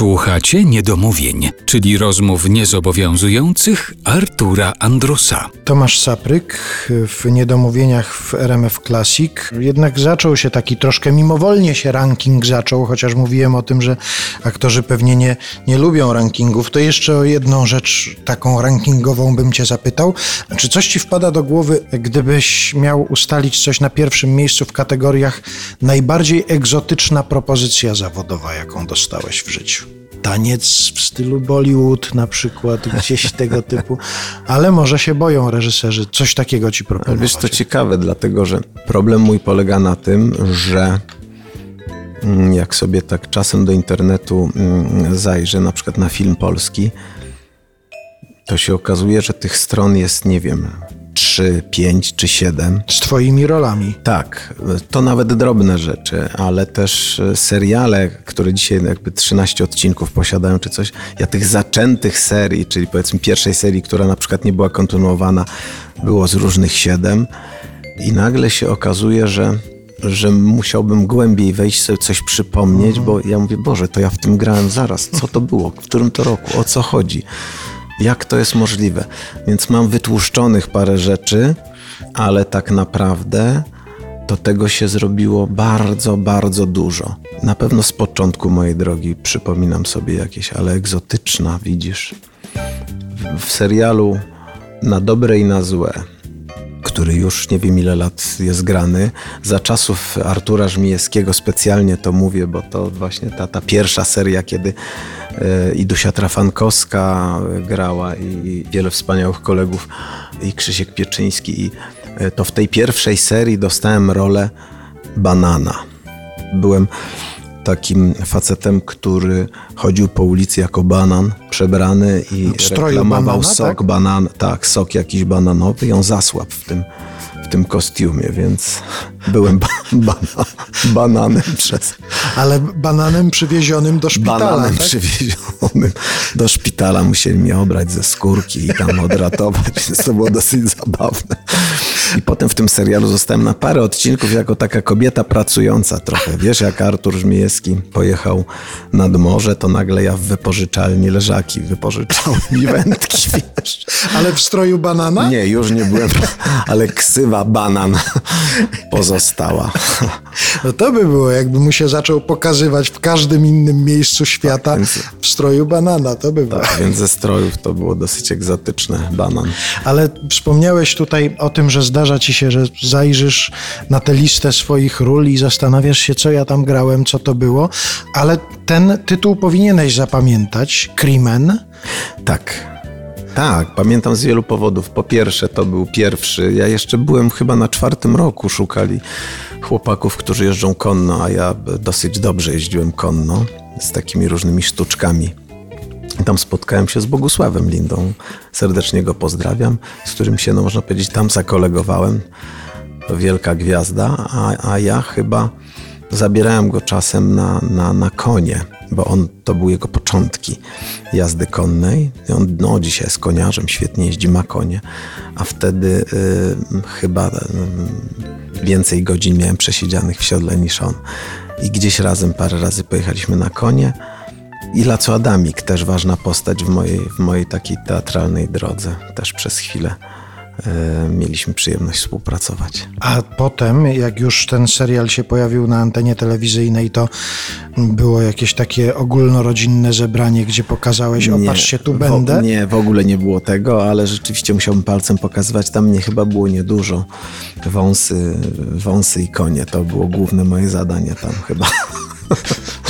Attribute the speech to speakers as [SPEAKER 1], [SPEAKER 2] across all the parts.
[SPEAKER 1] Słuchacie niedomówień, czyli rozmów niezobowiązujących Artura Andrusa.
[SPEAKER 2] Tomasz Sapryk w Niedomówieniach w RMF Classic. Jednak zaczął się taki troszkę mimowolnie się ranking zaczął, chociaż mówiłem o tym, że aktorzy pewnie nie, nie lubią rankingów. To jeszcze o jedną rzecz taką rankingową bym cię zapytał. Czy coś ci wpada do głowy, gdybyś miał ustalić coś na pierwszym miejscu w kategoriach najbardziej egzotyczna propozycja zawodowa, jaką dostałeś w życiu? Taniec w stylu Bollywood na przykład, gdzieś tego typu, ale może się boją reżyserzy coś takiego ci proponować.
[SPEAKER 3] Wiesz, to ciekawe, dlatego że problem mój polega na tym, że mm, jak sobie tak czasem do internetu mm, zajrzę, na przykład na film polski, to się okazuje, że tych stron jest, nie wiem, 3, 5 czy 7.
[SPEAKER 2] Z twoimi rolami.
[SPEAKER 3] Tak, to nawet drobne rzeczy, ale też e, seriale, które dzisiaj jakby 13 odcinków posiadają czy coś. Ja tych zaczętych serii, czyli powiedzmy pierwszej serii, która na przykład nie była kontynuowana, było z różnych 7 i nagle się okazuje, że że musiałbym głębiej wejść, sobie coś przypomnieć, bo ja mówię, Boże, to ja w tym grałem zaraz. Co to było? W którym to roku? O co chodzi? Jak to jest możliwe? Więc mam wytłuszczonych parę rzeczy, ale tak naprawdę to tego się zrobiło bardzo, bardzo dużo. Na pewno z początku mojej drogi przypominam sobie jakieś, ale egzotyczna, widzisz. W, serialu na dobre i na złe który już nie wiem ile lat jest grany. Za czasów Artura Żmijewskiego specjalnie to mówię, bo to właśnie ta, ta pierwsza seria, kiedy e, i Dusia Trafankowska grała i, i wiele wspaniałych kolegów i Krzysiek Pieczyński. I e, to w tej pierwszej serii dostałem rolę banana. Byłem takim facetem, który chodził po ulicy jako banan, przebrany i reklamował banana, sok, tak? banan, tak, sok jakiś bananowy i on zasłabł w tym, w tym kostiumie, więc byłem ba bana bananem przez...
[SPEAKER 2] Ale bananem przywiezionym do szpitala,
[SPEAKER 3] Bananem
[SPEAKER 2] tak?
[SPEAKER 3] przywiezionym do szpitala. Musieli mnie obrać ze skórki i tam odratować, więc to było dosyć zabawne. I potem w tym serialu zostałem na parę odcinków jako taka kobieta pracująca trochę. Wiesz, jak Artur Żmijewski pojechał nad morze, to nagle ja w wypożyczalni leżaki wypożyczałem i wędki, wiesz.
[SPEAKER 2] Ale w stroju banana?
[SPEAKER 3] Nie, już nie byłem, ale ksywa banan pozostała.
[SPEAKER 2] No to by było, jakby mu się zaczął pokazywać w każdym innym miejscu świata tak, w stroju banana, to by było.
[SPEAKER 3] Tak, więc ze strojów to było dosyć egzotyczne, banan.
[SPEAKER 2] Ale wspomniałeś tutaj o tym, że zdarza ci się, że zajrzysz na tę listę swoich ról i zastanawiasz się, co ja tam grałem, co to było, ale ten tytuł powinieneś zapamiętać, Crimen.
[SPEAKER 3] Tak. Tak, pamiętam z wielu powodów. Po pierwsze, to był pierwszy. Ja jeszcze byłem chyba na czwartym roku, szukali chłopaków, którzy jeżdżą konno, a ja dosyć dobrze jeździłem konno z takimi różnymi sztuczkami. Tam spotkałem się z Bogusławem Lindą. Serdecznie go pozdrawiam, z którym się, no można powiedzieć, tam zakolegowałem. Wielka gwiazda, a, a ja chyba zabierałem go czasem na, na, na konie, bo on to były jego początki jazdy konnej. On no, dzisiaj jest koniarzem, świetnie jeździ, ma konie, a wtedy y, chyba y, więcej godzin miałem przesiedzianych w siodle niż on. I gdzieś razem parę razy pojechaliśmy na konie. I Laco Adamik, też ważna postać w mojej, w mojej takiej teatralnej drodze, też przez chwilę mieliśmy przyjemność współpracować.
[SPEAKER 2] A potem, jak już ten serial się pojawił na antenie telewizyjnej, to było jakieś takie ogólnorodzinne zebranie, gdzie pokazałeś, o patrzcie, tu będę?
[SPEAKER 3] Nie, w ogóle nie było tego, ale rzeczywiście musiałbym palcem pokazywać. Tam mnie chyba było niedużo. Wąsy, wąsy i konie, to było główne moje zadanie tam chyba.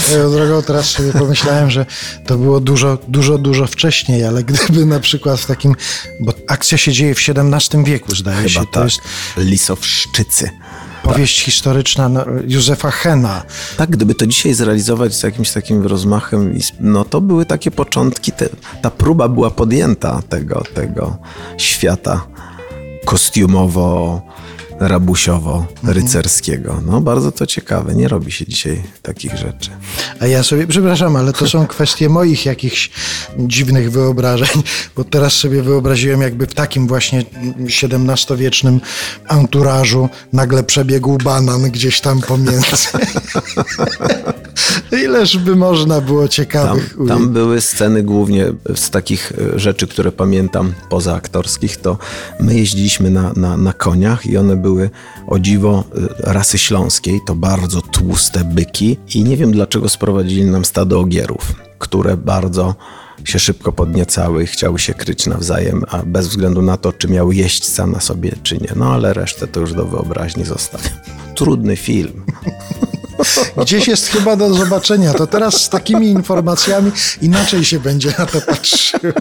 [SPEAKER 2] Swoją drogą teraz sobie pomyślałem, że to było dużo, dużo, dużo wcześniej, ale gdyby na przykład w takim, bo akcja się dzieje w XVII wieku, zdaje
[SPEAKER 3] Chyba
[SPEAKER 2] się.
[SPEAKER 3] Tak. To jest
[SPEAKER 2] Lisowszczycy. Powieść tak. historyczna no, Józefa Hena.
[SPEAKER 3] Tak, gdyby to dzisiaj zrealizować z jakimś takim rozmachem, no to były takie początki, te, ta próba była podjęta tego, tego świata kostiumowo rabusiowo-rycerskiego. No bardzo to ciekawe, nie robi się dzisiaj takich rzeczy.
[SPEAKER 2] A ja sobie, przepraszam, ale to są kwestie moich jakichś dziwnych wyobrażeń, bo teraz sobie wyobraziłem jakby w takim właśnie XVII-wiecznym anturażu nagle przebiegł banan gdzieś tam pomiędzy. Ileż by można było
[SPEAKER 3] Tam,
[SPEAKER 2] ciekawych ujęć.
[SPEAKER 3] tam były sceny głównie z takich e, rzeczy, które pamiętam poza aktorskich, to my jeździliśmy na, na, na koniach i one były o dziwo e, rasy śląskiej, to bardzo tłuste byki i nie wiem dlaczego sprowadzili nam stado ogierów, które bardzo się szybko podniecały i chciały się kryć nawzajem, a bez względu na to, czy miały jeść same sobie, czy nie. No ale resztę to już do wyobraźni zostawiam. Trudny film.
[SPEAKER 2] Gdzieś jest chyba do zobaczenia. To teraz z takimi informacjami inaczej się będzie na to patrzyło.